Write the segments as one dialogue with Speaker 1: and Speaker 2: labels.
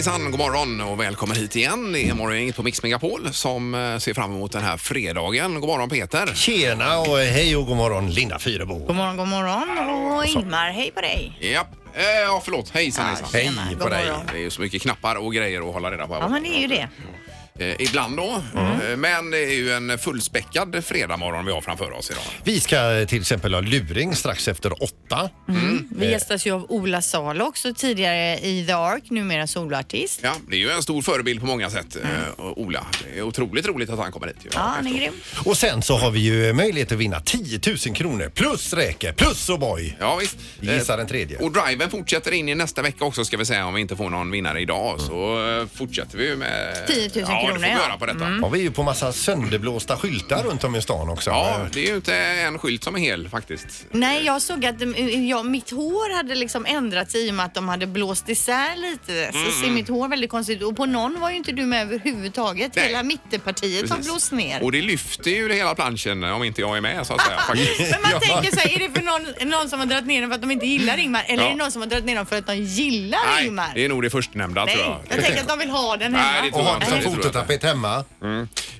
Speaker 1: hejsan, god morgon och välkommen hit igen. Det är morgongänget på Mix Megapol som eh, ser fram emot den här fredagen. God morgon Peter.
Speaker 2: Tjena och hej och god morgon Linda Fyrebo.
Speaker 3: God morgon, god morgon. Och Ingmar, hej på dig.
Speaker 1: Ja, eh, ja förlåt. Hejsan hejsan.
Speaker 2: Hej
Speaker 3: Tjena,
Speaker 2: på
Speaker 3: god
Speaker 2: dig.
Speaker 3: morgon.
Speaker 1: Det är ju så mycket knappar och grejer att hålla reda på. här
Speaker 3: Ja,
Speaker 1: borta.
Speaker 3: men det är ju det.
Speaker 1: Eh, ibland då. Eh, Men det är ju en fullspäckad fredagmorgon vi har framför oss idag.
Speaker 2: Vi ska till exempel ha luring strax efter åtta.
Speaker 3: Vi gästas ju av Ola Salo också tidigare i The Ark, numera soloartist.
Speaker 1: Ja, det är ju en stor förebild på många sätt, eh, Ola. Det är otroligt roligt att han kommer hit. ju.
Speaker 3: Ja, han är grym.
Speaker 2: Och sen så har vi ju möjlighet att vinna 10 000 kronor plus räke plus O'boy.
Speaker 1: Ja, visst.
Speaker 2: Vi gissar
Speaker 1: Eh,
Speaker 2: den tredje.
Speaker 1: Och driven fortsätter in i nästa vecka också ska vi säga om vi inte får någon vinnare idag. Så eh, fortsätter vi ju med
Speaker 3: 10 000
Speaker 1: ja, det
Speaker 3: kronor,
Speaker 1: får vi
Speaker 3: ja.
Speaker 1: göra på detta.
Speaker 2: Ja, vi är ju på massa sönderblåsta skyltar runt om i stan också.
Speaker 1: Ja, det är ju inte en skylt som är hel faktiskt.
Speaker 3: Nej, jag såg att eh, ja, mitt hår hade liksom ändrats i och med att de hade blåst isär lite. Så ser mitt hår väldigt konstigt ut. Och på någon var ju inte du med överhuvudtaget.
Speaker 1: Nej.
Speaker 3: Hela mittenpartiet har
Speaker 1: Precis.
Speaker 3: blåst ner.
Speaker 1: Och det lyfter ju hela planschen om inte jag är med så att säga faktiskt.
Speaker 3: Men man
Speaker 2: Ja.
Speaker 3: tänker så här, är det för någon, någon som har dragit ner dem för att de inte gillar Ingmar? Eller
Speaker 1: Ja.
Speaker 3: är det någon som har dragit ner dem för att de gillar
Speaker 1: Nej,
Speaker 3: Ingmar?
Speaker 1: det är nog det förstnämnda
Speaker 3: Nej,
Speaker 1: tror
Speaker 3: jag,
Speaker 1: jag.
Speaker 3: tänker att de vill ha den
Speaker 1: Nej,
Speaker 3: hemma.
Speaker 1: det tror
Speaker 2: Och
Speaker 1: jag
Speaker 2: har
Speaker 1: inte.
Speaker 2: som
Speaker 1: Det tror jag inte.
Speaker 2: Fototapet hemma.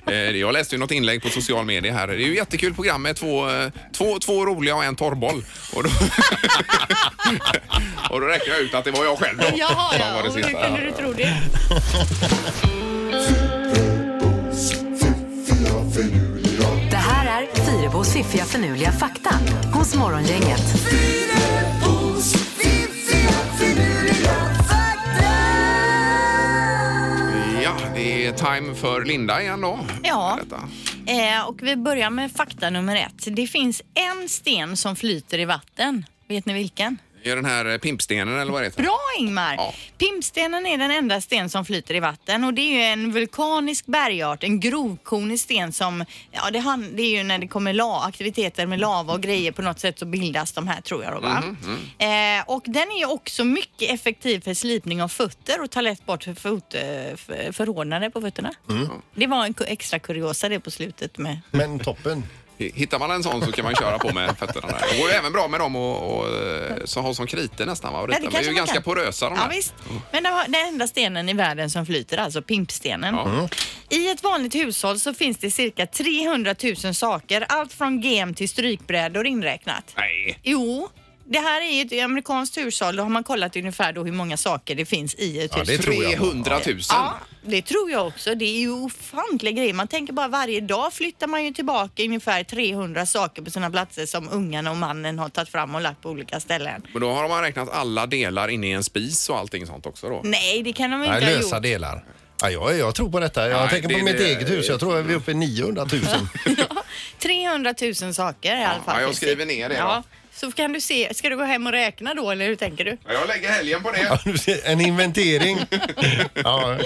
Speaker 1: Eh, Jag läste ju något inlägg på social media här. Det är ju jättekul program med två, eh, två, två roliga och en torrboll. Och då, och då räknar jag ut att det var jag själv då.
Speaker 3: Jaha,
Speaker 1: som
Speaker 3: ja.
Speaker 1: var det
Speaker 3: Och hur
Speaker 1: sista.
Speaker 3: kunde du tro det?
Speaker 4: Det här är Fyrabos fiffiga förnuliga fakta hos Morgongänget.
Speaker 1: Ja, det är time för Linda igen då.
Speaker 3: Ja. Eh, och vi börjar med fakta nummer ett. Det finns en sten som flyter i vatten. Vet ni vilken?
Speaker 1: Är den här eh, pimpstenen eller vad det heter?
Speaker 3: Bra Ingmar!
Speaker 1: Ja.
Speaker 3: Pimpstenen är den enda sten som flyter i vatten och det är ju en vulkanisk bergart, en grovkornig sten som, ja det, han, det är ju när det kommer la, aktiviteter med lava och grejer på något sätt så bildas de här tror jag då va. Eh, och den är ju också mycket effektiv för slipning av fötter och tar lätt bort för fot, eh, för, på fötterna. Det var en extra kuriosa det på slutet med
Speaker 2: Men toppen.
Speaker 1: Hittar man en sån så kan man köra på med fötterna där. Det går ju även bra med dem och, och eh, så ha som kriter nästan. Va?
Speaker 3: Ja, det
Speaker 1: De är ju ganska
Speaker 3: kan.
Speaker 1: porösa de
Speaker 3: Ja,
Speaker 1: här.
Speaker 3: visst. Men det var den enda stenen i världen som flyter, alltså pimpstenen.
Speaker 1: Ja.
Speaker 3: I ett vanligt hushåll så finns det cirka 300 000 saker, allt från gem till strykbrädor inräknat.
Speaker 1: Nej.
Speaker 3: Jo, det här är ju ett amerikanskt hushåll. Då har man kollat ungefär då hur många saker det finns i ett
Speaker 2: Ja,
Speaker 3: hus.
Speaker 2: det tror jag.
Speaker 1: 300 000.
Speaker 3: Ja, det tror jag också. Det är ju ofantliga grejer. Man tänker bara varje dag flyttar man ju tillbaka ungefär 300 saker på sina platser som ungarna och mannen har tagit fram och lagt på olika ställen.
Speaker 1: Men då har man räknat alla delar inne i en spis och allting sånt också då?
Speaker 3: Nej, det kan de inte
Speaker 2: Nej,
Speaker 3: ha
Speaker 2: lösa
Speaker 3: gjort.
Speaker 2: delar. Ja, jag, jag tror på detta. Jag
Speaker 1: Nej,
Speaker 2: tänker
Speaker 1: det-
Speaker 2: på mitt
Speaker 1: det-
Speaker 2: eget hus. Jag tror att vi är uppe i 900 000.
Speaker 3: 300 000 saker i alla fall.
Speaker 1: Ja, jag
Speaker 3: finns det.
Speaker 1: skriver ner det då.
Speaker 3: Ja, så kan du se. Ska du gå hem och räkna då eller hur tänker du?
Speaker 1: Ja, Jag lägger helgen på det.
Speaker 2: Ja, du ser, en inventering. Ja,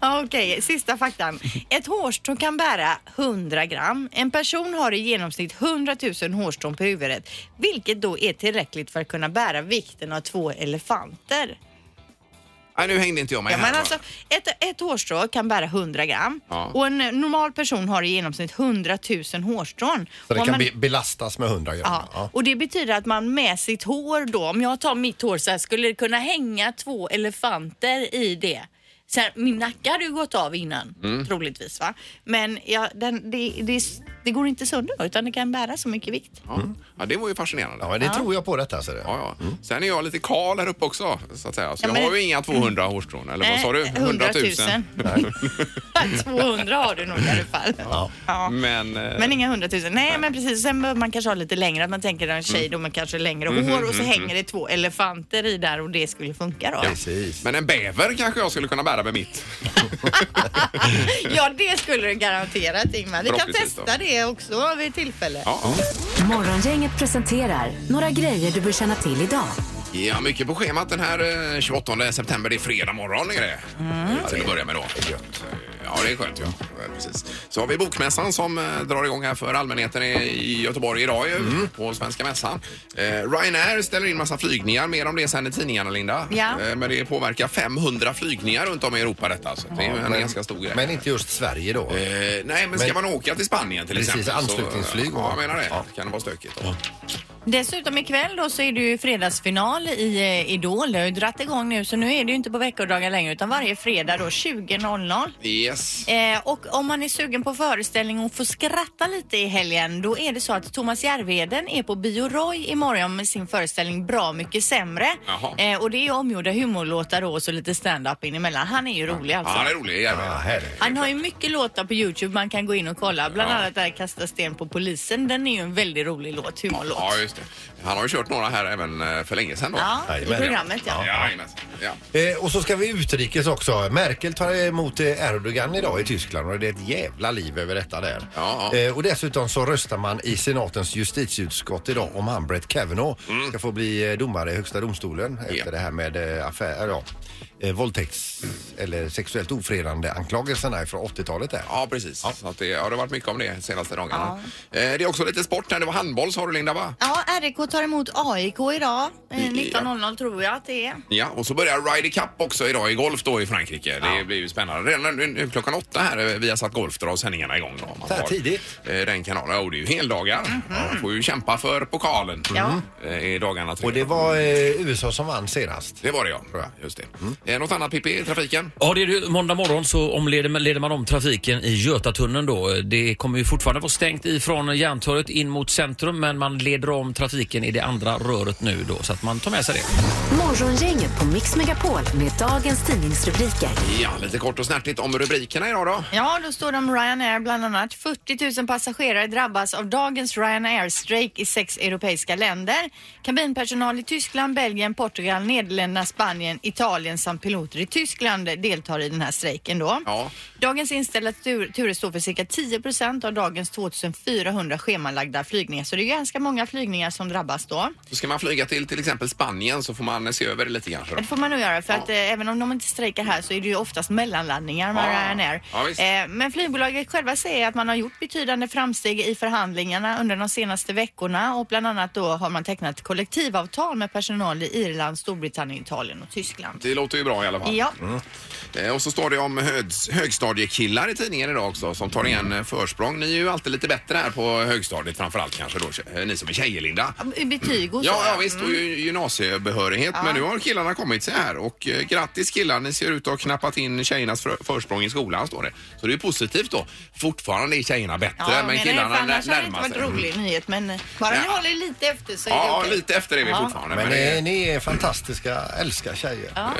Speaker 3: Ja, Okej, sista faktan. Ett hårstrå kan bära 100 gram. En person har i genomsnitt 100 000 hårstrån på huvudet, vilket då är tillräckligt för att kunna bära vikten av två elefanter.
Speaker 1: Nej, nu hängde inte jag med
Speaker 3: Ja,
Speaker 1: här.
Speaker 3: men alltså, ett, ett hårstrå kan bära 100 gram
Speaker 1: Ja.
Speaker 3: och en normal person har i genomsnitt 100 000 hårstrån.
Speaker 2: så det
Speaker 3: Och
Speaker 2: kan
Speaker 3: man-
Speaker 2: be, belastas med 100 gram.
Speaker 3: Ja.
Speaker 2: Ja.
Speaker 3: och det betyder att man med sitt hår då, om jag tar mitt hår så här, skulle det kunna hänga två elefanter i det. Sen, min nacke hade ju gått av innan,
Speaker 1: Mm.
Speaker 3: troligtvis va. Men ja, den, det, det, det går inte sönder utan det kan bära så mycket vikt.
Speaker 1: Ja. ja, det var ju fascinerande.
Speaker 2: Ja, det tror jag på detta. Så det.
Speaker 1: Ja, ja. Sen är jag lite kal här uppe också, så att säga. Så
Speaker 3: Ja,
Speaker 1: jag
Speaker 3: men-
Speaker 1: har ju inga 200 hårstrån. Eller vad sa du?
Speaker 3: Eh, 100 000. 200 har du nog i alla fall.
Speaker 2: Ja.
Speaker 3: Ja.
Speaker 1: Men, eh,
Speaker 3: Men inga hundratusen. Nej, men precis. Sen behöver man kanske ha lite längre. Att man tänker en tjej då med kanske längre
Speaker 1: Mhm,
Speaker 3: hår och så hänger det två elefanter i där och det skulle funka då.
Speaker 2: Precis.
Speaker 1: men en bäver kanske jag skulle kunna bära med mitt.
Speaker 3: Ja, det skulle du garanterat Ingmar. Vi kan
Speaker 1: Förhoppningsvis då.
Speaker 3: testa det också vid tillfälle.
Speaker 1: Ja.
Speaker 4: Morgongänget presenterar några grejer du bör känna till idag.
Speaker 1: ja, mycket på schemat den här eh, 28 september. Det är fredag morgon är det.
Speaker 3: Mm.
Speaker 1: Till att börja med då. Ja, det är skönt. Ja. Precis. Så har vi Bokmässan som eh, drar igång här för allmänheten i, i Göteborg idag ju,
Speaker 3: Mm.
Speaker 1: på Svenska Mässan. Eh, Ryanair ställer in massa flygningar. Mer om det sen i tidningarna, Linda.
Speaker 3: Ja.
Speaker 1: Eh, men det påverkar 500 flygningar runt om i Europa detta. Så det är ju en
Speaker 2: men-
Speaker 1: ganska stor grej.
Speaker 2: Men inte just Sverige då.
Speaker 1: Eh, nej, men ska
Speaker 2: Men-
Speaker 1: man åka till Spanien till
Speaker 2: Precis,
Speaker 1: exempel.
Speaker 2: anslutningsflyg
Speaker 1: Så,
Speaker 2: och-
Speaker 1: ja, jag menar det.
Speaker 2: Ja.
Speaker 1: Kan det vara stökigt då.
Speaker 3: Dessutom ikväll då så är det ju fredagsfinal i eh, Idol. Det har ju dratt igång nu så nu är det ju inte på veckodagar längre utan varje fredag då 20.00.
Speaker 1: Yes.
Speaker 3: Eh, och om man är sugen på föreställning och får skratta lite i helgen då är det så att Thomas Järvheden är på Bio Roy imorgon med sin föreställning Bra mycket sämre.
Speaker 1: Jaha.
Speaker 3: Eh, och det är omgjorda humorlåtar då och så lite stand-up in emellan. Han är ju rolig
Speaker 1: Ja,
Speaker 3: alltså.
Speaker 1: han är rolig.
Speaker 2: Ja.
Speaker 3: Han har ju mycket låtar på Youtube man kan gå in och kolla. Bland
Speaker 1: Ja.
Speaker 3: annat där Kasta sten på polisen. Den är ju en väldigt rolig låt, humorlåt.
Speaker 1: Ja, just det. Han har ju kört några här även eh, för länge sedan då.
Speaker 3: Ja, i
Speaker 2: Jajamän.
Speaker 3: programmet ja.
Speaker 1: Ja, jajamensan. ja.
Speaker 2: Eh, och så ska vi utrikes också. Merkel tar emot eh, Erdogan idag i Tyskland och det är ett jävla liv över detta där.
Speaker 1: Ja, ja.
Speaker 2: Eh, och dessutom så röstar man i senatens justitieutskott idag om han Brett Kavanaugh ska få bli eh, domare i högsta domstolen efter
Speaker 1: Mm. Ja.
Speaker 2: det här med eh, affär, ja, eh, våldtäkts eller sexuellt ofredande anklagelserna från 80-talet där.
Speaker 1: Ja, precis. Så att det, ja, det har varit mycket om det de senaste dagarna. Eh, det är också lite sport här. Det var handboll sa du Linda va?
Speaker 3: Ja, RIK tar emot AIK idag. Eh, 19.00 tror jag att det är.
Speaker 1: Ja, och så börjar Ryder Cup också idag i golf då i Frankrike. Det blir ju spännande. Redan nu, nu klockan åtta här eh, vi har satt golf drar sändningarna igång. Då, man
Speaker 2: Så här
Speaker 1: har,
Speaker 2: tidigt?
Speaker 1: eh, Den kanalen. Och det är ju heldagar. Man får ju kämpa för pokalen
Speaker 3: Ja.
Speaker 1: eh, i dagarna tre.
Speaker 2: Och det var eh, USA som vann senast.
Speaker 1: Det var det ja. Just det. Eh, Något annat Pippi i trafiken?
Speaker 5: Ja, det är det. Måndag morgon så omleder, leder man om trafiken i Götatunneln då. Det kommer ju fortfarande vara stängt ifrån Järntorget in mot centrum men man leder om trafiken i det andra röret nu då så att man tar med sig det.
Speaker 4: Morgongänget på Mix Megapol med dagens tidningsrubriker.
Speaker 1: Ja, lite kort och snärtigt om rubrikerna idag då.
Speaker 3: Ja, då står det om Ryanair bland annat. 40 000 passagerare drabbas av dagens Ryanair-strejk i sex europeiska länder. Kabinpersonal i Tyskland, Belgien, Portugal, Nederländerna, Spanien, Italien samt piloter i Tyskland deltar i den här strejken då.
Speaker 1: Ja.
Speaker 3: Dagens inställda tur, turer står för cirka 10 procent av dagens 2400 schemalagda flygningar. Så det är ganska många flygningar som drabbas då.
Speaker 1: Så ska man flyga till till exempel Spanien så får man se över det lite kanske då.
Speaker 3: Det får man nog göra för att eh, även om de inte strejkar här så är det ju oftast mellanlandningar med
Speaker 1: Ja.
Speaker 3: Ryanair.
Speaker 1: Ja,
Speaker 3: eh, men flygbolaget själva säger att man har gjort betydande framsteg i förhandlingarna under de senaste veckorna och bland annat då har man tecknat kollektivavtal med personal i Irland, Storbritannien, Italien och Tyskland.
Speaker 1: Det låter ju bra i alla fall.
Speaker 3: Ja,
Speaker 1: Eh, Och så står det om högs- högstadiekillar i tidningen idag också som tar igen eh, försprång. Ni är ju alltid lite bättre här på högstadiet framförallt kanske då, eh, ni som är tjejer Linda.
Speaker 3: i betyg och så.
Speaker 1: Ja, ja visst och ju- gymnasiebehörighet men nu har killarna kommit sig här och eh, grattis killar ni ser ut att ha knappat in tjejernas för, försprång i skolan står det. Så det är positivt då. Fortfarande är tjejerna bättre
Speaker 3: Ja, jag
Speaker 1: men
Speaker 3: menar det,
Speaker 1: killarna
Speaker 3: för annars
Speaker 1: nä-
Speaker 3: hade det inte
Speaker 1: närmar
Speaker 3: varit
Speaker 1: sig.
Speaker 3: rolig nyhet men eh, bara ni
Speaker 1: Ja.
Speaker 3: håller lite efter så är det
Speaker 1: Ja,
Speaker 3: okej.
Speaker 1: lite efter är vi
Speaker 3: Ja.
Speaker 1: fortfarande.
Speaker 2: Men
Speaker 1: det
Speaker 2: ni,
Speaker 1: är-
Speaker 2: ni är fantastiska, älskar tjejer.
Speaker 1: Ja.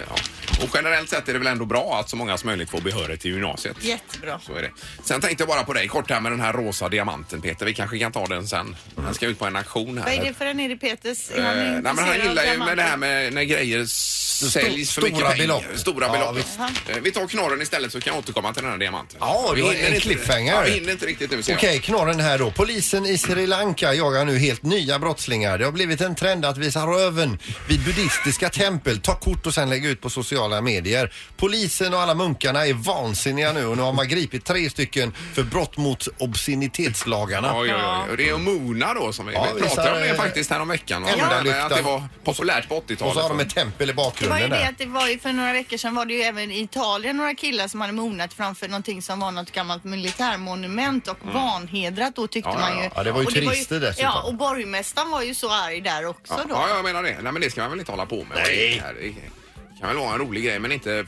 Speaker 1: Och generellt sett är det väl ändå bra att så många som möjligt får behörighet till gymnasiet.
Speaker 3: Jättebra.
Speaker 1: Så är det. Sen tänkte jag bara på dig kort här med den här rosa diamanten Peter. Vi kanske kan ta den sen. Den ska ut på en auktion här.
Speaker 3: Vad är det för en är det Peters? Är
Speaker 1: Eh,
Speaker 3: han
Speaker 1: nej, men han gillar ju med det här med när grejer säljs för
Speaker 2: stora
Speaker 1: mycket pengar.
Speaker 2: belopp.
Speaker 1: Stora
Speaker 2: Ja,
Speaker 1: belopp. Eh, vi tar knorren istället så kan jag återkomma till den här diamanten.
Speaker 2: Ja,
Speaker 1: vi
Speaker 2: det var
Speaker 1: hinner
Speaker 2: en
Speaker 1: inte-
Speaker 2: cliffhanger.
Speaker 1: Ja, vi hinner inte riktigt nu ser jag.
Speaker 2: Okej, knorren här då. Polisen i Sri Lanka jagar nu helt nya brottslingar. Det har blivit en trend att visa röven vid buddhistiska tempel, ta kort och sen lägga ut på sociala medier. Polisen och alla munkarna är vansinniga nu och nu har man gripit tre stycken för brott mot obscenitetslagarna.
Speaker 1: Oj, oj, oj. Det är Mona då som vi,
Speaker 2: Ja,
Speaker 1: vi
Speaker 2: visar,
Speaker 1: pratade om det
Speaker 2: eh,
Speaker 1: faktiskt här om veckan. va?
Speaker 2: ända
Speaker 1: Men
Speaker 2: lyfta.
Speaker 1: Att det var populärt på 80-talet.
Speaker 2: Och så har de ett tempel i
Speaker 3: Det var ju
Speaker 2: bakgrunden
Speaker 3: det
Speaker 2: där.
Speaker 3: att det var ju för några veckor sedan var det ju även i Italien några killar som hade monat framför någonting som var något gammalt militärmonument och vanhedrat då tyckte
Speaker 1: Mm. Ja, ja,
Speaker 3: man ju.
Speaker 1: ja.
Speaker 2: Ja, det var ju
Speaker 3: Och
Speaker 2: turister dessutom.
Speaker 3: Ja, och borgmästaren var ju så arg där också
Speaker 1: Ja,
Speaker 3: då.
Speaker 1: ja, jag menar det. Nej, men det ska man väl inte hålla på med.
Speaker 2: Nej.
Speaker 1: Det här- Det kan väl vara en rolig grej men inte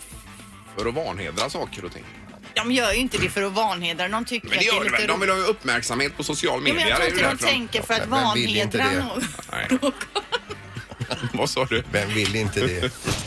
Speaker 1: för att vanhedra saker och ting.
Speaker 3: De gör ju inte det för att vanhedra, de tycker
Speaker 1: Men det
Speaker 3: att
Speaker 1: gör
Speaker 3: det
Speaker 1: det
Speaker 3: är
Speaker 1: väl?
Speaker 3: lite
Speaker 1: De vill ha uppmärksamhet på social
Speaker 3: Ja,
Speaker 1: media.
Speaker 3: men jag
Speaker 1: Det är
Speaker 3: tror
Speaker 1: ju
Speaker 3: inte de
Speaker 1: därför
Speaker 3: tänker för att
Speaker 2: Vem vill inte
Speaker 3: vanhedra
Speaker 2: det?
Speaker 3: någon.
Speaker 1: Nej. Vad sa du?
Speaker 2: Vem vill inte det?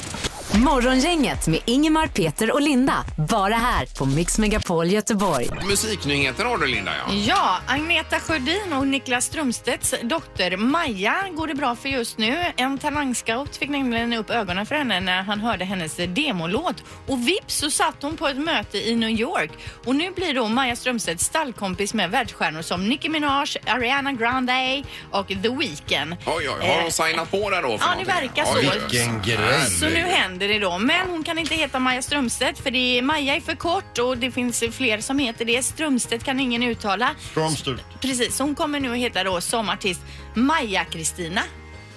Speaker 4: Morgongänget med Ingemar, Peter och Linda. Bara här på Mix Megapol Göteborg.
Speaker 1: Musiknyheter har du Linda ja.
Speaker 3: Ja, Agneta Sjödin och Niklas Strömstedts dotter Maja går det bra för just nu. En talangscout fick nämligen upp ögonen för henne när han hörde hennes demolåt. Och vips så satt hon på ett möte i New York. Och nu blir då Maja Strömstedt stallkompis med världsstjärnor som Nicki Minaj, Ariana Grande och The Weeknd.
Speaker 1: Oj, oj, har de signat på där då? För
Speaker 3: Ja, det verkar så.
Speaker 2: Vilken grej.
Speaker 3: Så nu händer det då. Men hon kan inte heta Maja Strömstedt för det är, Maja är för kort och det finns fler som heter det. Strömstedt kan ingen uttala.
Speaker 2: Strömstedt.
Speaker 3: Precis, hon kommer nu att heta då som artist Maja Kristina.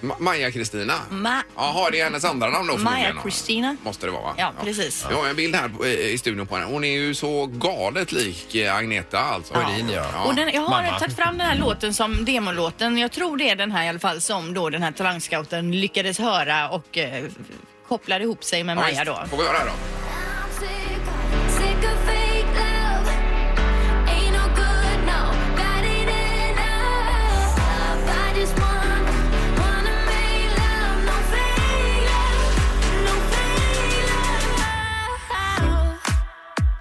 Speaker 1: Ma- Maja-Kristina?
Speaker 3: Ma-
Speaker 1: Jaha, det är hennes andra namn då.
Speaker 3: Maja-Kristina.
Speaker 1: Måste det vara va?
Speaker 3: Ja, precis.
Speaker 1: Vi har en bild här på- i studion på henne. Hon är ju så galet lik eh, Agneta alltså.
Speaker 2: Sjödin, ja.
Speaker 3: Och den, jag har
Speaker 2: Mamma.
Speaker 3: tagit fram den här låten som demolåten. Jag tror det är den här i alla fall som då den här talangscouten lyckades höra och eh, kopplade ihop sig med
Speaker 1: Ja,
Speaker 3: Maja då.
Speaker 1: Får vi höra då?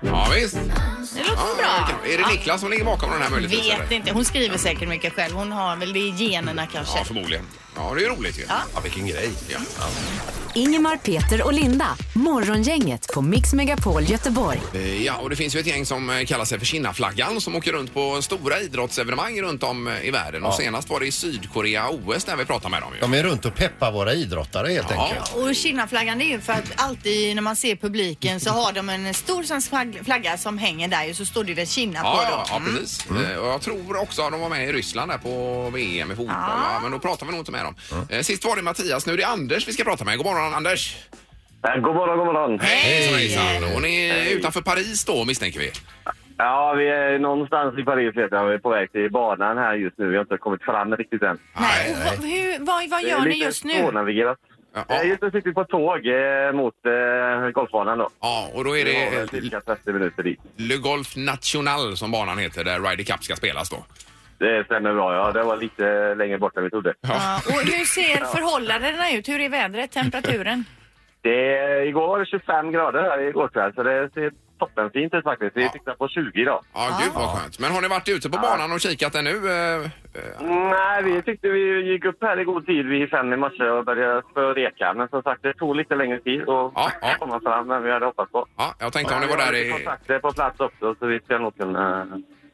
Speaker 1: Ja, visst.
Speaker 3: Det låter
Speaker 1: Ja,
Speaker 3: bra.
Speaker 1: Är det Niklas som ligger bakom den här möjligtvis?
Speaker 3: Vet
Speaker 1: eller?
Speaker 3: inte. Hon skriver säkert mycket själv. Hon har väl det i generna kanske.
Speaker 1: Ja, förmodligen. Ja, det är roligt ju.
Speaker 2: Ja, vilken grej.
Speaker 1: Ja.
Speaker 4: Ingemar, Peter och Linda. Morgongänget på Mix Megapol Göteborg.
Speaker 1: Eh, Ja, och det finns ju ett gäng som eh, kallar sig för Kinnaflaggan som åker runt på stora idrottsevenemang runt om eh, i världen. Och senast var det i Sydkorea OS där vi pratade med dem ju.
Speaker 2: De är runt och peppar våra idrottare helt
Speaker 1: Ja.
Speaker 2: enkelt.
Speaker 3: Och Kinnaflaggan det är ju för att alltid när man ser publiken så har de en stor svensk flagg- flagga som hänger där och så står det Kina på
Speaker 1: Ja,
Speaker 3: då.
Speaker 1: ja, ja, precis. Eh, Och jag tror också att de var med i Ryssland där på VM i fotboll. Ja. Men då pratar vi nog inte med dem. Eh, Sist var det Mattias, nu är det Anders vi ska prata med. God morgon Anders!
Speaker 6: God morgon, god morgon.
Speaker 1: Hej! Hejsan! Och ni är utanför Paris då misstänker vi?
Speaker 6: Ja, vi är någonstans i Paris vet jag. Vi är på väg till banan här just nu. Vi har inte kommit fram riktigt än.
Speaker 3: Nej, och vad, hur, vad, vad gör ni just nu?
Speaker 6: svårnavigerat.
Speaker 1: Ja,
Speaker 6: Just nu sitter vi på tåg eh, mot eh, golfbanan då.
Speaker 1: Ja, och då är
Speaker 6: Vi har
Speaker 1: det
Speaker 6: väl cirka 30 minuter dit.
Speaker 1: Le Golf National som banan heter där Ryder Cup ska spelas då.
Speaker 6: Det stämmer bra, ja. Det var lite längre bort än vi trodde.
Speaker 3: Ja, och hur ser förhållandena ut? Hur är vädret, temperaturen?
Speaker 6: Det, igår var det 25 grader här igår kväll, så det ser toppenfint ut faktiskt. Vi
Speaker 1: Ja.
Speaker 6: siktar på 20 idag.
Speaker 1: Ja, gud vad skönt. Men har ni varit ute på banan och kikat ännu? Eh, eh,
Speaker 6: Nej, vi tyckte vi gick upp här i god tid vid fem i morse och började spöa reka. Men som sagt, det tog lite längre tid att
Speaker 1: Ja, ja.
Speaker 6: komma fram än vi hade hoppats på.
Speaker 1: Ja, jag tänkte om ni var
Speaker 6: Vi har
Speaker 1: där
Speaker 6: lite
Speaker 1: i...
Speaker 6: kontakter på plats också, så vi ska nog kunna...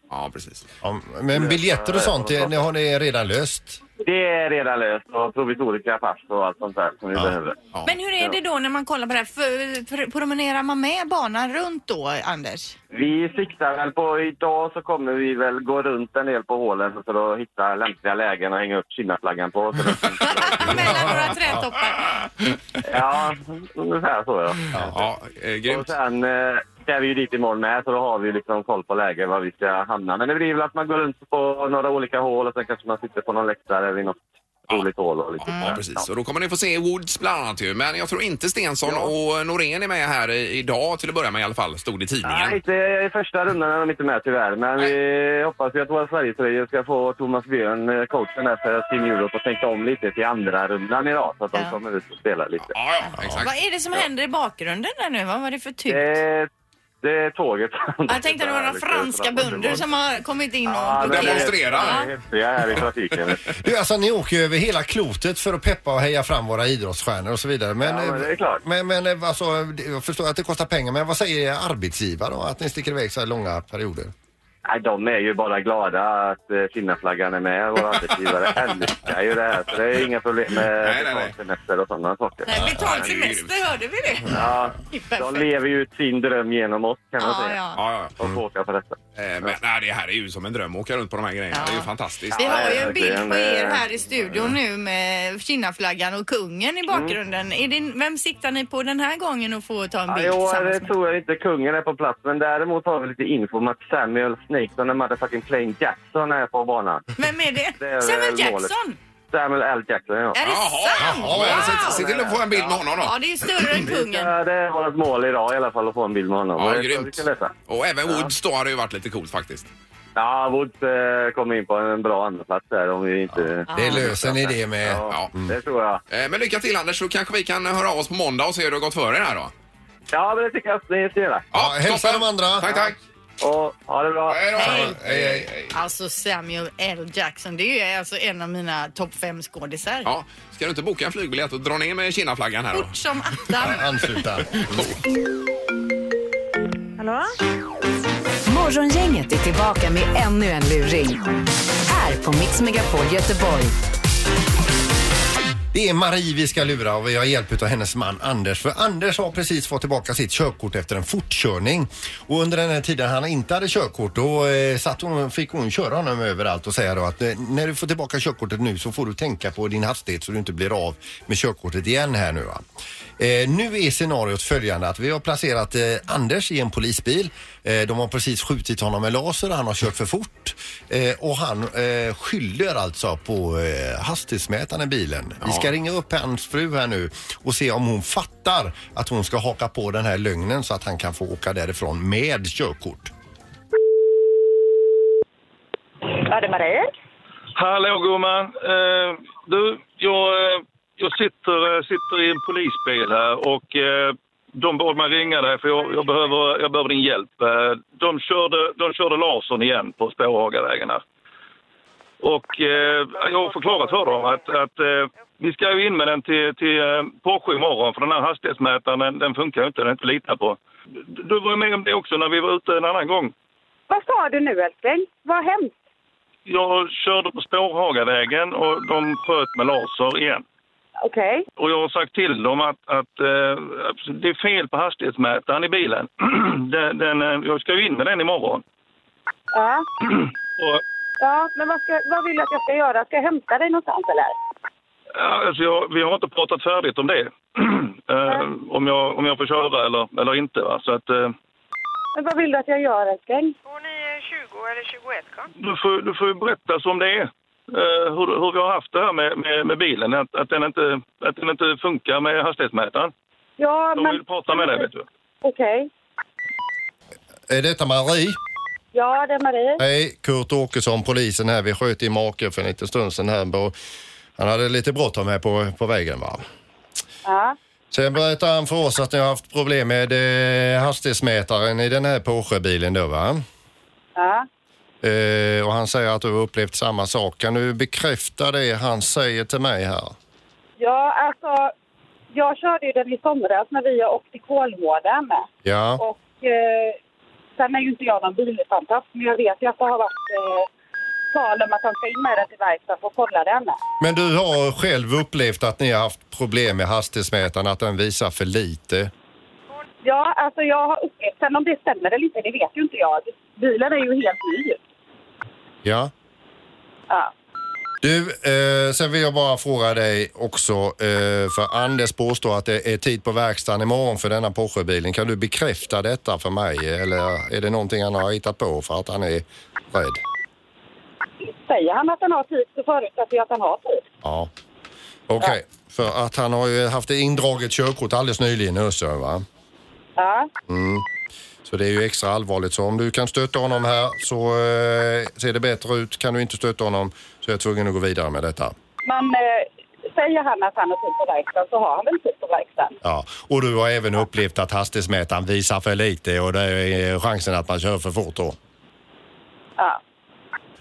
Speaker 1: Ja, precis.
Speaker 2: Ja, men biljetter och sånt, det, har ni redan löst?
Speaker 6: Det är redan löst och provisoriska pass och allt sånt där som vi behöver.
Speaker 1: Ja.
Speaker 3: Men hur är det då när man kollar på det här? För, för, promenerar man med banan runt då, Anders?
Speaker 6: Vi siktar väl på idag så kommer vi väl gå runt en del på hålen för att hitta lämpliga lägen och hänga upp Kinnaflaggan på.
Speaker 3: Mellan några trädtoppar.
Speaker 6: ja, ungefär så ja.
Speaker 1: Ja, eh,
Speaker 6: Och sen eh, ska vi ju dit imorgon med så då har vi liksom koll på läge var vi ska hamna. Men det blir väl att man går runt på några olika hål och sen kanske man sitter på någon läktare vid något roligt hål och lite
Speaker 1: Ja,
Speaker 6: sådär.
Speaker 1: precis. Och då kommer ni få se Woods bland annat ju. Men jag tror inte Stensson och Norén är med här i- idag till att börja med i alla fall, stod i tidningen.
Speaker 6: Nej, inte i första rundan är de inte med tyvärr. Men vi hoppas ju att våra Sverigetröjor ska få Thomas Björn, eh, coachen där för Team Europe, att tänka om lite till andra rundan idag så att de
Speaker 3: Ja.
Speaker 6: kommer ut och spelar lite.
Speaker 1: Ja, ja, exakt.
Speaker 3: Vad är det som händer i bakgrunden där nu? Vad var det för typ?
Speaker 6: Det, det är tåget.
Speaker 3: Jag tänkte det var några franska bönder som har kommit in och...
Speaker 6: Ja,
Speaker 1: Och
Speaker 6: det är-
Speaker 1: demonstrerar.
Speaker 6: det är här i trafiken.
Speaker 2: Du, alltså ni åker ju över hela klotet för att peppa och heja fram våra idrottsstjärnor och så vidare. Men,
Speaker 6: Ja, men det är klart.
Speaker 2: Men, men eh, alltså, jag förstår att det kostar pengar, men vad säger er arbetsgivare då? Att ni sticker iväg så här långa perioder?
Speaker 6: Nej, de är ju bara glada att eh, Kinnaflaggan är med. Våra arbetsgivare älskar ju det här. Så det är inga problem med
Speaker 1: Nej, nej.
Speaker 6: betalsemester och sådana saker.
Speaker 3: Nej, betald
Speaker 1: Ja, det
Speaker 3: semester, hörde vi det?
Speaker 6: Ja,
Speaker 3: Det
Speaker 6: de lever ju ut sin dröm genom oss kan man
Speaker 3: Ja,
Speaker 6: säga.
Speaker 3: ja.
Speaker 1: Ja, ja.
Speaker 6: Och får åka på detta.
Speaker 1: Eh, Men nej, det här är ju som en dröm att åka runt på de här grejerna. Det är ju fantastiskt.
Speaker 3: Vi har ju en bild på er här i studion nu med Kinnaflaggan och kungen i bakgrunden. Är det, vem siktar ni på den här gången att få ta en
Speaker 6: Ja,
Speaker 3: bild
Speaker 6: jo,
Speaker 3: tillsammans
Speaker 6: det
Speaker 3: med?
Speaker 6: tror jag inte kungen är på plats. Men däremot har vi lite info om att Samuel Snakeson, en motherfucking Plain Jackson, är på banan.
Speaker 3: Vem är det?
Speaker 6: Det är
Speaker 3: Samuel
Speaker 6: målet.
Speaker 3: Jackson?
Speaker 6: Samuel L. Jackson, ja.
Speaker 3: Är det
Speaker 1: Jaha,
Speaker 3: sant?
Speaker 1: ja, men se, till att få en bild med honom då.
Speaker 3: Ja, det är ju större än kungen.
Speaker 6: Ja, det är vårt mål idag i alla fall, att få en bild med honom.
Speaker 1: Ja,
Speaker 6: det
Speaker 1: grymt. Och även Woods då hade ju varit lite coolt faktiskt.
Speaker 6: Ja, Woods eh, kommer in på en bra andraplats där om vi inte...
Speaker 2: Det löser ni det med.
Speaker 6: Ja,
Speaker 1: Ja.
Speaker 6: det tror jag.
Speaker 1: Eh, Men lycka till Anders så kanske vi kan höra av oss på måndag och se hur det har gått för er här då.
Speaker 6: Ja, men det tycker jag att ni ska göra.
Speaker 2: Ja, hälsa
Speaker 1: toppen.
Speaker 2: de andra.
Speaker 1: Tack, tack.
Speaker 6: Och ha det bra.
Speaker 1: Hej då.
Speaker 3: Hej.
Speaker 1: Hej, hej, hej.
Speaker 3: Alltså Samuel L. Jackson, det är alltså en av mina topp fem skådisar.
Speaker 1: Ja, ska du inte boka en flygbiljett och dra ner med Kinnaflaggan här då?
Speaker 3: Fort som attan.
Speaker 2: Ansluta.
Speaker 7: Hallå?
Speaker 4: Morgongänget är tillbaka med ännu en luring. Här på Mix Megapol Göteborg.
Speaker 2: Det är Marie vi ska lura och vi har hjälp av hennes man Anders. För Anders har precis fått tillbaka sitt körkort efter en fortkörning. Och under den här tiden han inte hade körkort då eh, satt hon, fick hon köra honom överallt och säga då att eh, när du får tillbaka körkortet nu så får du tänka på din hastighet så du inte blir av med körkortet igen här nu va. Eh, nu är scenariot följande att vi har placerat eh, Anders i en polisbil. Eh, de har precis skjutit honom med laser, han har kört för fort eh, och han eh, skyller alltså på eh, hastighetsmätaren i bilen. Vi ska ringa upp hans fru här nu och se om hon fattar att hon ska haka på den här lögnen så att han kan få åka därifrån med körkort.
Speaker 7: Ja, det är Marie.
Speaker 8: Hallå gumman. Eh, du, jag, eh, jag sitter, eh, sitter i en polisbil här och eh, de bad mig ringa dig för jag, jag, behöver, jag behöver din hjälp. Eh, de, körde, de körde lasern igen på Spårhagavägen här. Och eh, jag har förklarat för dem att, att eh, vi ska ju in med den till, till eh, Porsche imorgon för den här hastighetsmätaren den, den funkar ju inte, den är inte att lita på. Du, du var ju med om det också när vi var ute en annan gång.
Speaker 7: Vad sa du nu älskling? Vad har hänt?
Speaker 8: Jag körde på Spårhagavägen och de sköt med laser igen.
Speaker 7: Okej.
Speaker 8: Och jag har sagt till dem att, att eh, det är fel på hastighetsmätaren i bilen. den, den, eh, jag ska ju in med den imorgon.
Speaker 7: Ja.
Speaker 8: Och,
Speaker 7: ja, men vad, ska, vad vill du att jag ska göra? Ska jag hämta dig någonstans eller?
Speaker 8: ja, alltså jag, vi har inte pratat färdigt om det. eh, om, jag, om jag får köra eller, eller inte. Va? Så att, eh,
Speaker 7: Men vad vill du att jag gör älskling?
Speaker 9: Bor ni 20 eller 21 då?
Speaker 8: du, får, du får ju berätta som det är. Eh, hur, hur vi har haft det här med, med, med bilen. Att, att, den inte, att den inte funkar med hastighetsmätaren.
Speaker 7: Ja,
Speaker 8: De
Speaker 7: men...
Speaker 8: vill prata med dig vet du.
Speaker 7: Okej.
Speaker 2: Är detta Marie?
Speaker 7: Ja, det är Marie.
Speaker 2: Hej, Kurt Åkesson, polisen här. Vi sköt i make för en liten stund sedan här. Han hade lite bråttom här på, på vägen va.
Speaker 7: Ja.
Speaker 2: Sen berättade han för oss att ni har haft problem med eh, hastighetsmätaren i den här Porsche-bilen då va?
Speaker 7: Ja.
Speaker 2: Eh, och han säger att du har upplevt samma sak. Kan du bekräfta det han säger till mig här?
Speaker 7: Ja, alltså... Jag körde ju den i somras när vi åkte till Kolmården.
Speaker 2: Ja,
Speaker 7: Och eh, sen är ju inte jag någon bilfantast, men jag vet ju att det har varit eh, tal om att han ska in med den till verkstaden för att kolla den.
Speaker 2: men du har själv upplevt att ni har haft problem med hastighetsmätaren, att den visar för lite.
Speaker 7: Ja, alltså jag har upplevt, sen om det stämmer eller inte, det vet ju inte jag. Bilen är ju helt ny.
Speaker 2: Ja.
Speaker 7: Ja.
Speaker 2: Du, eh, sen vill jag bara fråga dig också, eh, för Anders påstår att det är tid på verkstaden imorgon för denna Porsche-bilen. Kan du bekräfta detta för mig eller är det någonting han har hittat på för att han är rädd?
Speaker 7: Säger han att han har tid så förutsätter jag att han har tid.
Speaker 2: Ja. Okej, för att han har ju haft indraget körkort alldeles nyligen i Östersjön va?
Speaker 7: Ja.
Speaker 2: Mm. Så det är ju extra allvarligt. Så om du kan stötta honom här så eh, ser det bättre ut. Kan du inte stötta honom så är jag tvungen att gå vidare med detta.
Speaker 7: Men eh, säger han att han har tid på verkstaden så har han väl tid på verkstaden.
Speaker 2: Ja, och du har även upplevt att hastighetsmätaren visar för lite och det är chansen att man kör för fort då.
Speaker 7: Ja.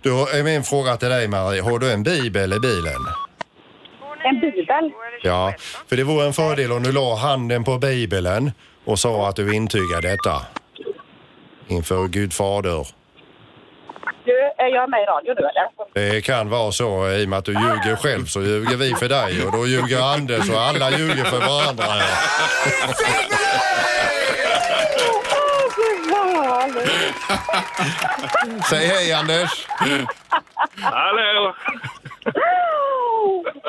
Speaker 2: Då är min fråga till dig Marie, har du en bibel i bilen?
Speaker 7: En bibel?
Speaker 2: Ja, för det vore en fördel om du la handen på bibeln och sa att du intygar detta. Inför Gud fader.
Speaker 7: Du, är jag med i radio nu eller?
Speaker 2: Det kan vara så i och med att du ljuger själv så ljuger vi för dig och då ljuger Anders och alla ljuger för varandra. Säg hej Anders!
Speaker 8: Hallå!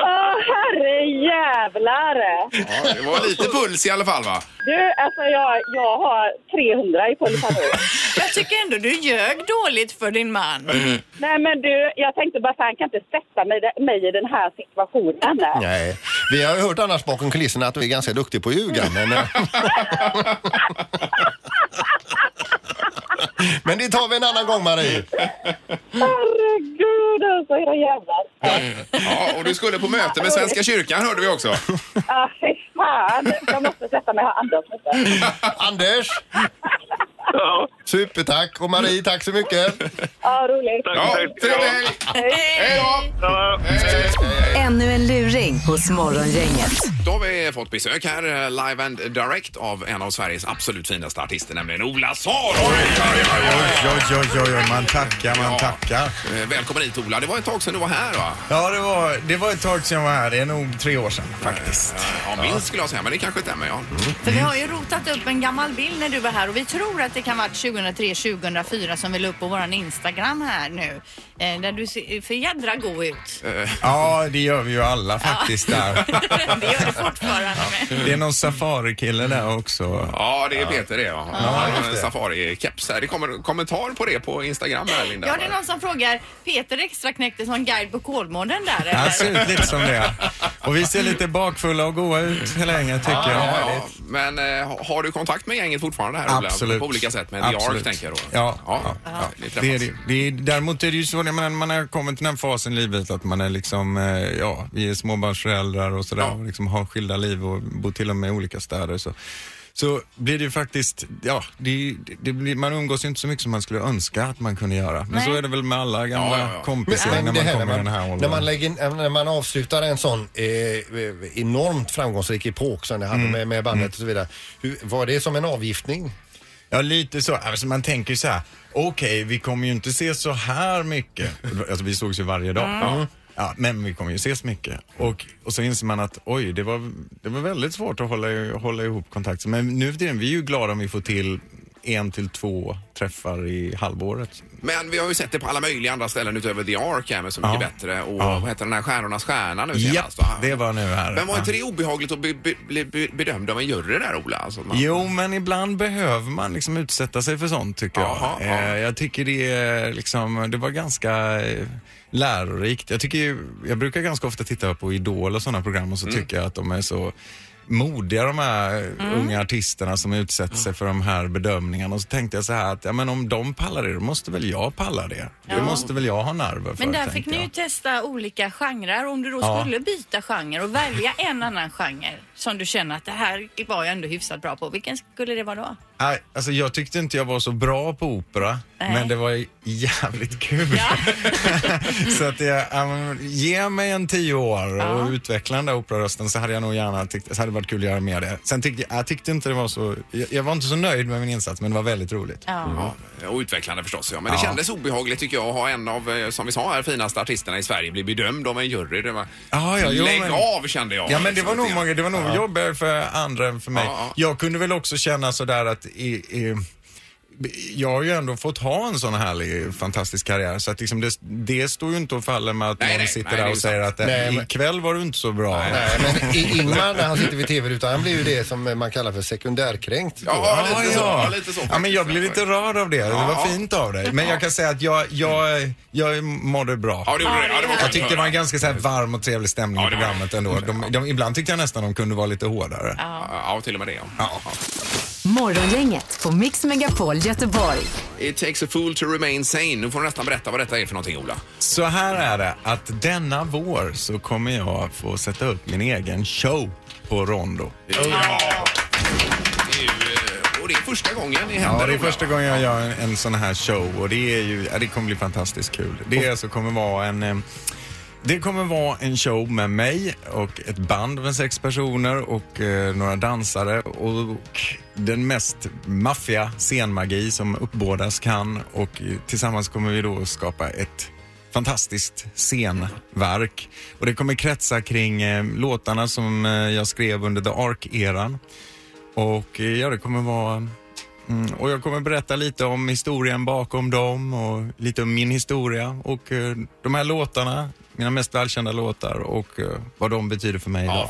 Speaker 7: Åh, herre jävlar!
Speaker 1: Ja, det var lite puls i alla fall va?
Speaker 7: Du, alltså jag, jag har 300 i puls här nu.
Speaker 3: Jag tycker ändå du ljög dåligt för din man.
Speaker 7: Nej men du, jag tänkte bara han kan inte sätta mig, mig i den här situationen.
Speaker 2: Nej, vi har ju hört annars bakom kulisserna att du är ganska duktig på att ljuga men... eh, men det tar vi en annan gång Marie.
Speaker 7: Herregud alltså, era jävlar.
Speaker 1: Ja, och du skulle på möte med Svenska kyrkan hörde vi också.
Speaker 7: Ah, fy fan. Jag måste sätta mig här lite.
Speaker 2: Anders!
Speaker 8: Ja,
Speaker 2: Supertack! Och Marie, tack så mycket!
Speaker 7: Ja, roligt.
Speaker 8: tack,
Speaker 1: Ja, trevlig helg! Hej då! Hej.
Speaker 4: Ännu en luring hos Morgongänget.
Speaker 1: Då har vi fått besök här, eh, live and direct, av en av Sveriges absolut finaste artister, nämligen Ola Saro.
Speaker 10: Oj, oj, oj, oj, man tackar, man
Speaker 1: Ja.
Speaker 10: tackar.
Speaker 1: Eh, Välkommen hit Ola. Det var ett tag sedan du var här va?
Speaker 10: Ja, det var, det var ett tag sedan jag var här. Det är nog tre år sedan faktiskt.
Speaker 1: Ja, minst skulle jag säga, men det kanske stämmer ja.
Speaker 3: För vi har ju rotat upp en gammal bild när du var här och vi tror att det kan vara 2003-2004 som vi la upp på våran Instagram här nu. Eh, där du ser för jädra god ut.
Speaker 10: Ja, det gör vi ju alla faktiskt där.
Speaker 3: det gör du fortfarande med.
Speaker 10: Det är någon safarikille där också.
Speaker 1: Ja, det är Peter det ja. ja en Safari-keps här. Det kommer kommentar på det på Instagram här Linda.
Speaker 3: Ja, det är någon som frågar Peter extra knäckte som guide på Kolmården där eller?
Speaker 10: Han ser ut lite som det. Och vi ser lite bakfulla och goa ut länge tycker
Speaker 1: Ja,
Speaker 10: jag.
Speaker 1: ja, ja. Men eh, har du kontakt med gänget fortfarande här Ola?
Speaker 10: Absolut.
Speaker 1: På olika sätt med The Ark
Speaker 10: Absolut.
Speaker 1: tänker jag då.
Speaker 10: Ja,
Speaker 1: ja.
Speaker 10: ja.
Speaker 1: Ni
Speaker 10: Det är, det. Det är, däremot är det ju så när man, man har kommit till den fasen i livet att man är liksom, eh, ja, vi är småbarnsföräldrar och sådär och liksom har skilda liv och bor till och med i olika städer. Så, så blir det ju faktiskt, ja, det, det blir, man umgås ju inte så mycket som man skulle önska att man kunde göra. Men
Speaker 2: Nej.
Speaker 10: så är det väl med alla gamla
Speaker 2: Ja, ja, ja.
Speaker 10: kompisar
Speaker 2: Men
Speaker 10: när man kommer i
Speaker 2: när
Speaker 10: den här
Speaker 2: när
Speaker 10: åldern.
Speaker 2: man, lägger, när man avslutar en sån eh, enormt framgångsrik epok som det hade
Speaker 10: Mm.
Speaker 2: med, med bandet
Speaker 10: Mm.
Speaker 2: och så vidare. Hur, var det som en avgiftning?
Speaker 10: Ja, lite så. Alltså, man tänker så här, okej, vi kommer ju inte se så här mycket. Alltså, vi sågs ju varje dag.
Speaker 2: Mm.
Speaker 10: Ja, men vi kommer ju ses mycket. Och, och så inser man att oj, det var, det var väldigt svårt att hålla, hålla ihop kontakt. Men nu för tiden, vi är ju glada om vi får till en till två träffar i halvåret.
Speaker 1: Men vi har ju sett det på alla möjliga andra ställen utöver The Ark här med Så mycket
Speaker 10: Ja.
Speaker 1: bättre och
Speaker 10: Ja.
Speaker 1: vad heter den här Stjärnornas stjärna nu
Speaker 10: Ja,
Speaker 1: senast? va?
Speaker 10: det var nu här.
Speaker 1: Men var inte
Speaker 10: Ja.
Speaker 1: det obehagligt att bli be, bli be, bedömd av en jury där Ola? Alltså, man...
Speaker 10: Jo, men ibland behöver man liksom utsätta sig för sånt tycker jag.
Speaker 1: Jaha, ja.
Speaker 10: Eh, Jag tycker det liksom, det var ganska eh, lärorikt. Jag tycker jag brukar ganska ofta titta på Idol och sådana program och så
Speaker 1: Mm.
Speaker 10: tycker jag att de är så modiga de här unga artisterna som utsätter sig för de här bedömningarna. Och så tänkte jag så här att ja, men om de pallar det, då måste väl jag palla det. Det måste väl jag ha nerver för.
Speaker 3: Men där fick
Speaker 10: tänkte
Speaker 3: ni
Speaker 10: jag.
Speaker 3: ju testa olika genrer. Om du då
Speaker 10: Ja.
Speaker 3: skulle byta genre och välja en annan genre som du känner att det här var jag ändå hyfsat bra på. Vilken skulle det vara då?
Speaker 10: Nej, alltså jag tyckte inte jag var så bra på opera,
Speaker 3: Nej.
Speaker 10: men det var jävligt kul. så att jag, um, ge mig en tio år och utveckla den där operarösten så hade jag nog gärna tyckt, så hade det varit kul att göra mer det. Sen tyckte jag, jag tyckte inte det var så, jag, jag var inte så nöjd med min insats, men det var väldigt roligt.
Speaker 1: Ja, och utvecklande förstås. Ja. Men det
Speaker 10: Ja.
Speaker 1: kändes obehagligt tycker jag att ha en av, eh, som vi sa här, finaste artisterna i Sverige bli bedömd av en jury. Det var...
Speaker 10: Ja, ja, jo,
Speaker 1: Lägg
Speaker 10: men-
Speaker 1: av kände jag.
Speaker 10: Ja men det var nog många, det var nog
Speaker 1: Ja.
Speaker 10: Jobbigare för andra än för mig.
Speaker 1: Ja, ja.
Speaker 10: Jag kunde väl också känna sådär att i, i, jag har ju ändå fått ha en sån härlig, fantastisk karriär. Så att liksom det, det står ju inte och faller med att
Speaker 2: Nej,
Speaker 10: någon
Speaker 2: nej,
Speaker 10: sitter
Speaker 2: nej,
Speaker 10: där och säger
Speaker 2: sant.
Speaker 10: att
Speaker 2: Nej,
Speaker 10: nej,
Speaker 2: men-
Speaker 10: ikväll var du inte så bra.
Speaker 2: Nej, men I- Ingmar när han sitter vid tv-rutan, han blir ju det som man kallar för sekundärkränkt.
Speaker 10: Ja, ja. ja, men jag blev lite rörd av det. Det var
Speaker 2: Ja.
Speaker 10: fint av dig. Men jag kan säga att jag, jag, jag mådde bra.
Speaker 1: Ja, det gjorde det. Ja, det var
Speaker 10: jag tyckte det var en ganska så här varm och trevlig stämning i programmet ändå. De, de, ibland tyckte jag nästan de kunde vara lite hårdare.
Speaker 1: Ja, till och med det. Ja.
Speaker 4: Morgongänget på Mix Megapol Göteborg.
Speaker 1: It takes a fool to remain sane. Nu får du nästan berätta vad detta är för någonting Ola.
Speaker 10: Så här är det att denna vår så kommer jag få sätta upp min egen show på Rondo.
Speaker 1: Ja. Det är ju, eh, och det är första gången det händer.
Speaker 10: Ja, det är
Speaker 1: Ola,
Speaker 10: första gången jag gör en, en sån här show och det är ju, ja, det kommer bli fantastiskt kul. Det är alltså kommer vara en eh, det kommer vara en show med mig och ett band med sex personer och eh, några dansare och den mest maffiga scenmagi som uppbådas kan och eh, tillsammans kommer vi då skapa ett fantastiskt scenverk. Och det kommer kretsa kring eh, låtarna som eh, jag skrev under The Ark-eran. Och eh, ja, det kommer vara Mm, och jag kommer berätta lite om historien bakom dem och lite om min historia och eh, de här låtarna, mina mest välkända låtar och eh, vad de betyder för mig idag.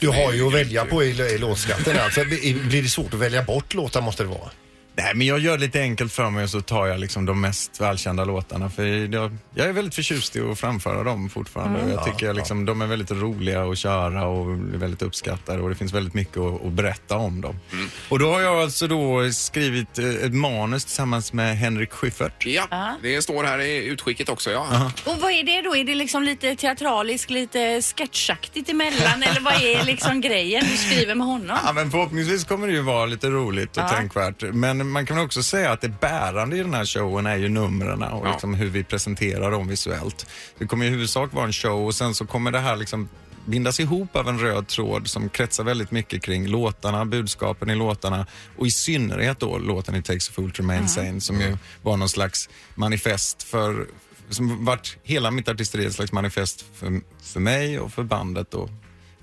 Speaker 2: Du har ju att välja på i, i låtskatten. Alltså, blir det svårt att välja bort låtar måste det vara?
Speaker 10: Nej, men jag gör det lite enkelt för mig och så tar jag liksom de mest välkända låtarna. För jag, jag är väldigt förtjust i att framföra dem fortfarande.
Speaker 2: Mm.
Speaker 10: Jag tycker liksom, de är väldigt roliga att köra och väldigt uppskattade och det finns väldigt mycket att, att berätta om dem.
Speaker 2: Mm.
Speaker 10: Och då har jag alltså då skrivit eh, ett manus tillsammans med Henrik Schyffert.
Speaker 1: Ja, det står här i utskicket också. Ja.
Speaker 3: Och vad är det då? Är det liksom lite teatraliskt, lite sketchaktigt emellan eller vad är liksom grejen du skriver med honom?
Speaker 10: Ja, men förhoppningsvis kommer det ju vara lite roligt och
Speaker 3: Ja.
Speaker 10: tänkvärt. Men man kan också säga att det bärande i den här showen är ju numren och
Speaker 1: Ja.
Speaker 10: liksom hur vi presenterar dem visuellt. Det kommer i huvudsak vara en show och sen så kommer det här liksom bindas ihop av en röd tråd som kretsar väldigt mycket kring låtarna, budskapen i låtarna och i synnerhet då låten It takes a fool to remain sane som ju var någon slags manifest för som vart hela mitt artisteri ett slags manifest för, för mig och för bandet och,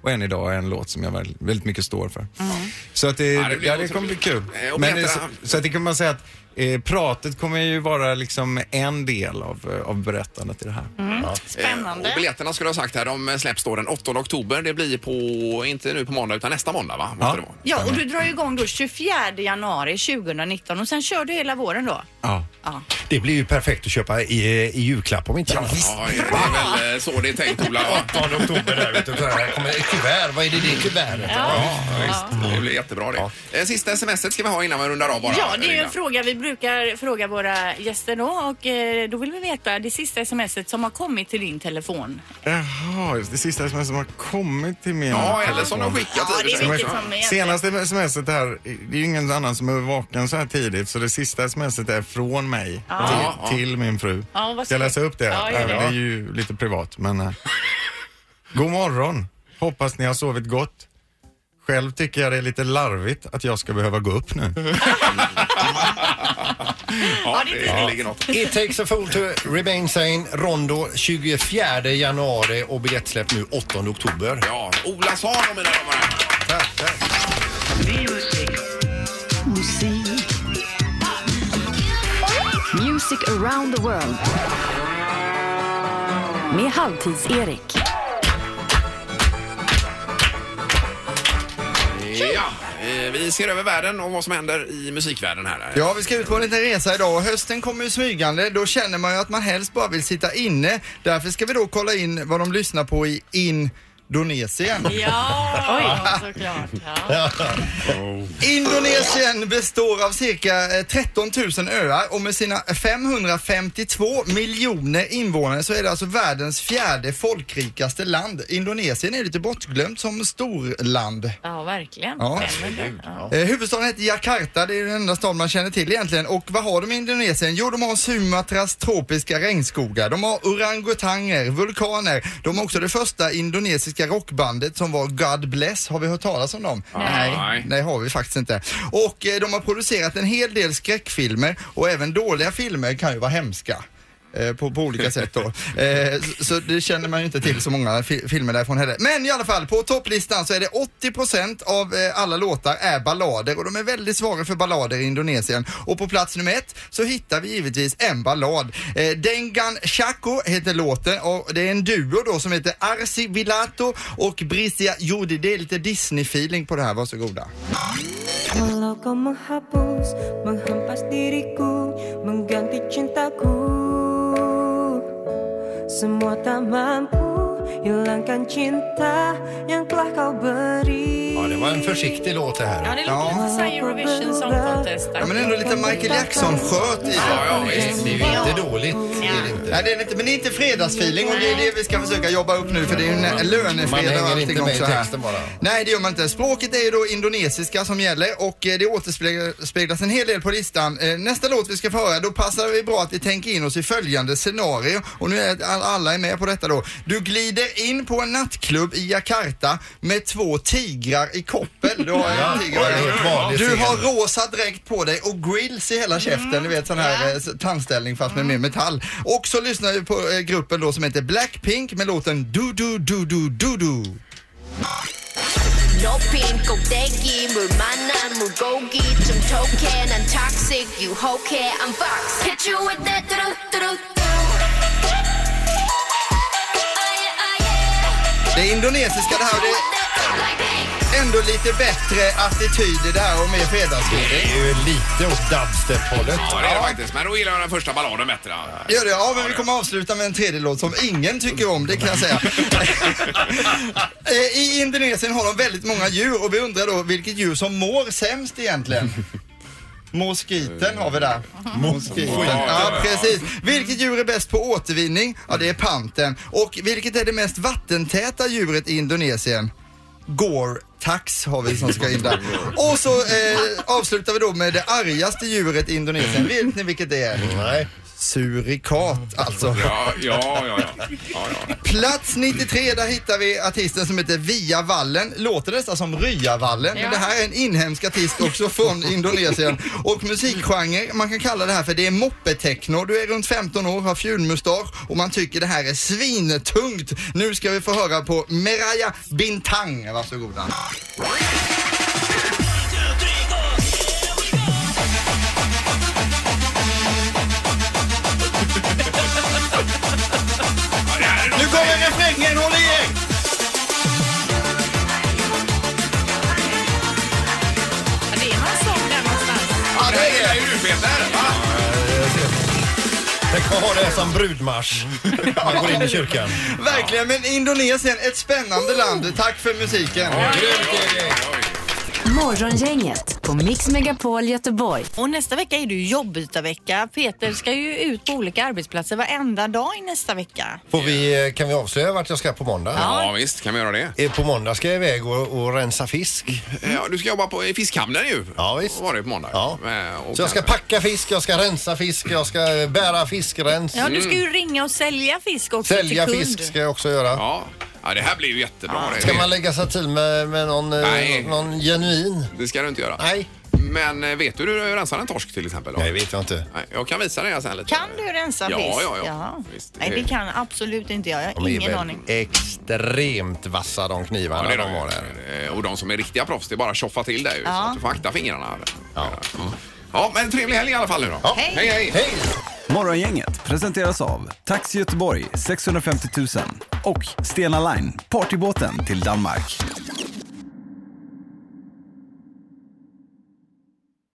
Speaker 10: och än idag är en låt som jag väldigt, väldigt mycket står för. Så att det,
Speaker 1: Ja,
Speaker 10: ja,
Speaker 1: det
Speaker 10: det,
Speaker 1: blir
Speaker 10: kommer bli kul.
Speaker 1: Eh,
Speaker 10: Men,
Speaker 1: Petra-
Speaker 10: så, så att det kan man säga att eh, pratet kommer ju vara liksom en del av, eh, av berättandet i det här.
Speaker 3: Spännande.
Speaker 1: Och biljetterna skulle jag ha sagt här, de släpps då den 8 oktober. Det blir på, inte nu på måndag utan nästa måndag va?
Speaker 10: Ja.
Speaker 3: Ja, och du drar ju igång då 24 januari 2019 och sen kör du hela våren då.
Speaker 10: Ja.
Speaker 2: Det blir ju perfekt att köpa i, i julklapp om inte annat.
Speaker 1: Ja, det är väl eh, så det är tänkt Ola.
Speaker 2: 8 oktober där vet du. Så här kommer ett kuvert. Vad är det det kuvertet?
Speaker 1: Ja, visst. Det blir jättebra det. Eh, Sista smset ska vi ha innan vi rundar av bara.
Speaker 3: Ja, det är ju en fråga vi brukar fråga våra gäster då och eh, då vill vi veta det sista smset som har kommit till din telefon.
Speaker 10: Jaha, det sista sms som har kommit till min
Speaker 1: Ja, eller som de har skickat
Speaker 3: Ja, det är vilket som
Speaker 10: Senaste smset här, det är ju ingen annan som är vaken så här tidigt så det sista smset är från mig
Speaker 3: Ja.
Speaker 10: till, till min fru.
Speaker 3: Ja, vad
Speaker 10: Ska jag läsa upp det?
Speaker 3: Ja, gör
Speaker 10: Även
Speaker 3: det.
Speaker 10: det är ju lite privat men... eh, God morgon! Hoppas ni har sovit gott. Själv tycker jag det är lite larvigt att jag ska behöva gå upp nu.
Speaker 1: Ja, det, det ligger något.
Speaker 2: It takes a fool to remain sane. Rondo 24 januari och biljettsläpp nu 8 oktober.
Speaker 1: Ja, Ola och mina damer och herrar.
Speaker 4: Music around the world. Med Halvtids-Erik.
Speaker 1: Ja, Eh, vi ser över världen och vad som händer i musikvärlden här.
Speaker 11: Ja, vi ska ut på en liten resa idag och hösten kommer ju smygande. Då känner man ju att man helst bara vill sitta inne. Därför ska vi då kolla in vad de lyssnar på i in Indonesien.
Speaker 3: Ja, såklart. Ja.
Speaker 11: Indonesien består av cirka eh, 13 000 öar och med sina 552 miljoner invånare så är det alltså världens fjärde folkrikaste land. Indonesien är lite bortglömt som storland.
Speaker 3: ja, verkligen.
Speaker 11: Ja.
Speaker 3: Ja.
Speaker 11: Eh, huvudstaden heter Jakarta, det är den enda stad man känner till egentligen. Och vad har de i Indonesien? Jo, de har Sumatras tropiska regnskogar, de har orangutanger, vulkaner, de har också det första indonesiska rockbandet som var God Bless. Har vi hört talas om dem?
Speaker 1: Nej.
Speaker 11: Nej, nej har vi faktiskt inte. Och eh, de har producerat en hel del skräckfilmer och även dåliga filmer kan ju vara hemska eh, På, på olika sätt då. Eh, så- Så det känner man ju inte till så många fi- filmer därifrån heller. Men i alla fall, på topplistan så är det 80% av eh, alla låtar är ballader och de är väldigt svaga för ballader i Indonesien. Och på plats nummer ett så hittar vi givetvis en ballad. Eh, Dengan Chaco heter låten och det är en duo då som heter Arsi Vilato och Brisia Jodi. Det är lite Disney-feeling på det här, varsågoda.
Speaker 12: Kalau kau menghapus, menghempas diriku, mengganti cintaku Semua tak mampu hilangkan cinta yang telah kau beri
Speaker 2: Ja, det var en försiktig låt det
Speaker 3: Ja,
Speaker 2: här.
Speaker 3: det låter lite så här Eurovision Song Contest.
Speaker 11: Ja, men ändå lite Michael Jackson-sköt i det.
Speaker 1: Ja, ja, visst.
Speaker 2: Det är ju inte dåligt. Det det inte.
Speaker 11: Nej, det är inte, men det är inte fredagsfeeling och det är det vi ska försöka jobba upp nu för det är ju en
Speaker 2: Man
Speaker 11: lönefredag
Speaker 2: hänger
Speaker 11: och
Speaker 2: inte
Speaker 11: allting
Speaker 2: med i
Speaker 11: också här.
Speaker 2: texten bara.
Speaker 11: Nej, det gör man inte. Språket är ju då indonesiska som gäller och eh, det återspeglas en hel del på listan. Eh, Nästa låt vi ska få höra, då passar det bra att vi tänker in oss i följande scenario och nu är all- alla är med på detta då. Du glider in på en nattklubb i Jakarta med två tigrar i koppel. Du har en tiger Du har rosa dräkt på dig och grills i hela käften, du vet sån här eh, tandställning fast med mer metall. Och så lyssnar vi på eh, gruppen då som heter Blackpink med låten Du Du Du Du Du Du.
Speaker 13: 높인 꼭대기 물 만난 물고기 좀 톡해 난 toxic you 혹해 I'm fox hit you with that 뚜루 뚜루
Speaker 11: Det är indonesiska det här och det är ändå lite bättre attityd i det här och mer
Speaker 2: Det
Speaker 11: fredagsfeeling.
Speaker 2: är ju lite åt dubstep-hållet.
Speaker 1: Ja, det är det faktiskt. Men då gillar jag den första balladen bättre.
Speaker 11: Gör det? Ja, men vi kommer avsluta med en tredje låt som ingen tycker om, det kan jag säga. Eh, I Indonesien har de väldigt många djur och vi undrar då vilket djur som mår sämst egentligen. Moskiten har vi där. Moskiten. Ja, precis. Vilket djur är bäst på återvinning? Ja, det är panten. Och vilket är det mest vattentäta djuret i Indonesien? Tax har vi som ska in där. Och så eh, avslutar vi då med det argaste djuret i Indonesien. Vet ni vilket det är?
Speaker 2: Nej.
Speaker 11: Surikat alltså.
Speaker 1: Ja, ja, ja. ja. ja, ja.
Speaker 11: Plats 93, där hittar vi artisten som heter Via Vallen. Låter nästan som Ryavallen, men det här är en inhemsk artist också från Indonesien. Och musikgenre, man kan kalla det här för det är moppetechno. Du är runt 15 år, har fjulmustasch och man tycker det här är svintungt. Nu ska vi få höra på Meraya Bintang. Varsågoda.
Speaker 2: Att ha det som brudmarsch. Man går in i kyrkan.
Speaker 11: Verkligen, men Indonesien, ett spännande land. Tack för musiken.
Speaker 4: Morgongänget på Mix Megapol Göteborg.
Speaker 3: Och nästa vecka är det ju jobbytarvecka. Peter ska ju ut på olika arbetsplatser varenda dag i nästa vecka.
Speaker 2: Får vi, eh, kan vi avslöja vart jag ska på måndag?
Speaker 1: Ja, visst kan vi göra det.
Speaker 2: Eh, På måndag ska jag iväg och, och rensa fisk.
Speaker 1: Ja, du ska jobba på, i fiskhamnen ju.
Speaker 2: Ja, visst.
Speaker 1: Var det på måndag?
Speaker 2: Ja.
Speaker 1: Eh, och
Speaker 2: Så jag ska
Speaker 1: kanske-
Speaker 2: packa fisk, jag ska rensa fisk, jag ska eh, bära fiskrens.
Speaker 3: Ja, du ska ju ringa och sälja fisk också
Speaker 2: Sälja
Speaker 3: till kund.
Speaker 2: fisk ska jag också göra.
Speaker 1: Ja. ja, det här blir ju jättebra. det.
Speaker 2: Ska man lägga sig till med, med någon, eh,
Speaker 1: Nej.
Speaker 2: någon genuin?
Speaker 1: Det ska du inte göra.
Speaker 2: Nej.
Speaker 1: Men eh, vet du hur du rensar en torsk till exempel? Då?
Speaker 2: Nej, vet jag inte.
Speaker 1: Nej, jag kan visa dig sen lite.
Speaker 3: Kan du rensa
Speaker 1: Ja,
Speaker 3: fisk?
Speaker 1: ja, ja. Visst.
Speaker 3: Nej, det kan absolut inte jag. Jag har ingen
Speaker 2: väl
Speaker 3: aning.
Speaker 2: extremt vassa de
Speaker 1: Ja,
Speaker 2: knivarna
Speaker 1: det är
Speaker 2: de
Speaker 1: de
Speaker 2: har där.
Speaker 1: Eh, Och de som är riktiga proffs, det är bara att tjoffa till det ju. Så
Speaker 3: Ja.
Speaker 1: att du får akta fingrarna.
Speaker 2: Ja.
Speaker 1: Ja, men trevlig helg i alla fall nu då.
Speaker 2: Ja.
Speaker 3: Hej.
Speaker 1: hej! hej.
Speaker 2: Hej!
Speaker 14: Morgongänget presenteras av Taxi Göteborg 650 000 och Stena Line, partybåten till Danmark.